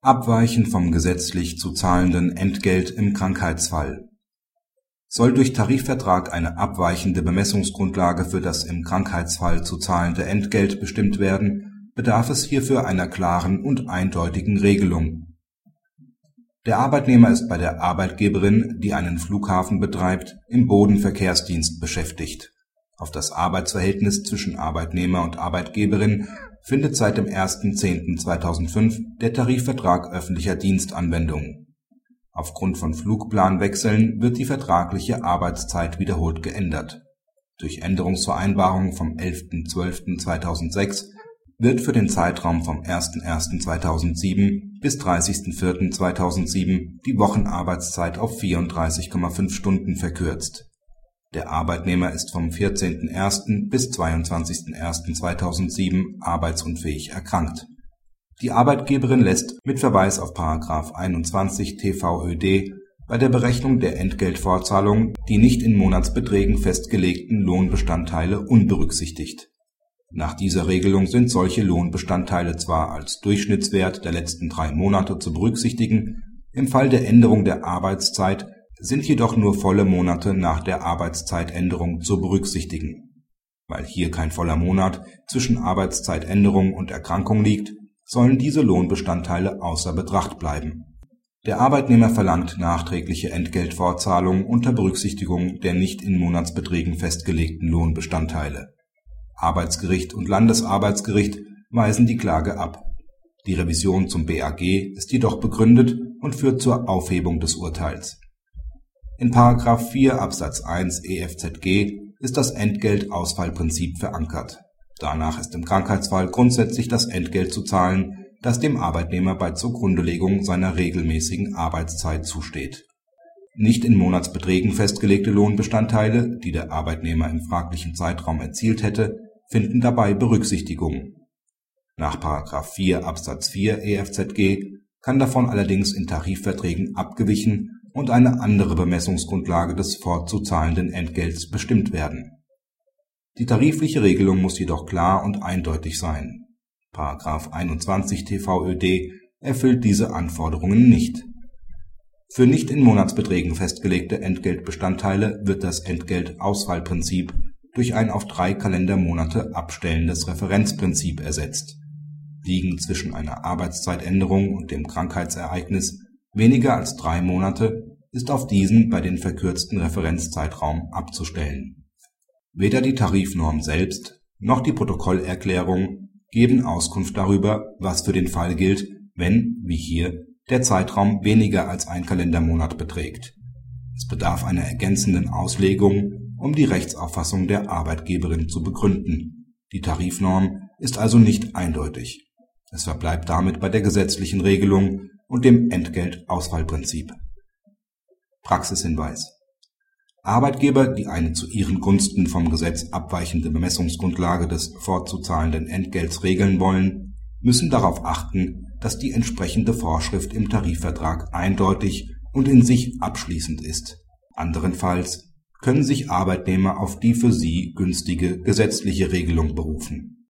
Abweichen vom gesetzlich zu zahlenden Entgelt im Krankheitsfall Soll durch Tarifvertrag eine abweichende Bemessungsgrundlage für das im Krankheitsfall zu zahlende Entgelt bestimmt werden, bedarf es hierfür einer klaren und eindeutigen Regelung. Der Arbeitnehmer ist bei der Arbeitgeberin, die einen Flughafen betreibt, im Bodenverkehrsdienst beschäftigt. Auf das Arbeitsverhältnis zwischen Arbeitnehmer und Arbeitgeberin findet seit dem 1.10.2005 der Tarifvertrag öffentlicher Dienst Anwendung. Aufgrund von Flugplanwechseln wird die vertragliche Arbeitszeit wiederholt geändert. Durch Änderungsvereinbarung vom 11.12.2006 wird für den Zeitraum vom 01.01.2007 bis 30.04.2007 die Wochenarbeitszeit auf 34,5 Stunden verkürzt der Arbeitnehmer ist vom 14.01. bis 22.01.2007 arbeitsunfähig erkrankt. Die Arbeitgeberin lässt mit Verweis auf § 21 TVöD bei der Berechnung der Entgeltfortzahlung die nicht in Monatsbeträgen festgelegten Lohnbestandteile unberücksichtigt. Nach dieser Regelung sind solche Lohnbestandteile zwar als Durchschnittswert der letzten drei Monate zu berücksichtigen, im Fall der Änderung der Arbeitszeit sind jedoch nur volle Monate nach der Arbeitszeitänderung zu berücksichtigen. Weil hier kein voller Monat zwischen Arbeitszeitänderung und Erkrankung liegt, sollen diese Lohnbestandteile außer Betracht bleiben. Der Arbeitnehmer verlangt nachträgliche Entgeltfortzahlung unter Berücksichtigung der nicht in Monatsbeträgen festgelegten Lohnbestandteile. Arbeitsgericht und Landesarbeitsgericht weisen die Klage ab. Die Revision zum BAG ist jedoch begründet und führt zur Aufhebung des Urteils in § 4 Absatz 1 EFZG ist das Entgeltausfallprinzip verankert. Danach ist im Krankheitsfall grundsätzlich das Entgelt zu zahlen, das dem Arbeitnehmer bei Zugrundelegung seiner regelmäßigen Arbeitszeit zusteht. Nicht in Monatsbeträgen festgelegte Lohnbestandteile, die der Arbeitnehmer im fraglichen Zeitraum erzielt hätte, finden dabei Berücksichtigung. Nach § 4 Absatz 4 EFZG kann davon allerdings in Tarifverträgen abgewichen und eine andere Bemessungsgrundlage des fortzuzahlenden Entgelts bestimmt werden. Die tarifliche Regelung muss jedoch klar und eindeutig sein. § 21 TVöD erfüllt diese Anforderungen nicht. Für nicht in Monatsbeträgen festgelegte Entgeltbestandteile wird das Entgeltausfallprinzip durch ein auf drei Kalendermonate abstellendes Referenzprinzip ersetzt. Liegen zwischen einer Arbeitszeitänderung und dem Krankheitsereignis weniger als drei Monate ist auf diesen bei den verkürzten Referenzzeitraum abzustellen. Weder die Tarifnorm selbst noch die Protokollerklärung geben Auskunft darüber, was für den Fall gilt, wenn, wie hier, der Zeitraum weniger als ein Kalendermonat beträgt. Es bedarf einer ergänzenden Auslegung, um die Rechtsauffassung der Arbeitgeberin zu begründen. Die Tarifnorm ist also nicht eindeutig. Es verbleibt damit bei der gesetzlichen Regelung und dem Entgeltausfallprinzip. Praxishinweis Arbeitgeber, die eine zu ihren Gunsten vom Gesetz abweichende Bemessungsgrundlage des fortzuzahlenden Entgelts regeln wollen, müssen darauf achten, dass die entsprechende Vorschrift im Tarifvertrag eindeutig und in sich abschließend ist. Anderenfalls können sich Arbeitnehmer auf die für sie günstige gesetzliche Regelung berufen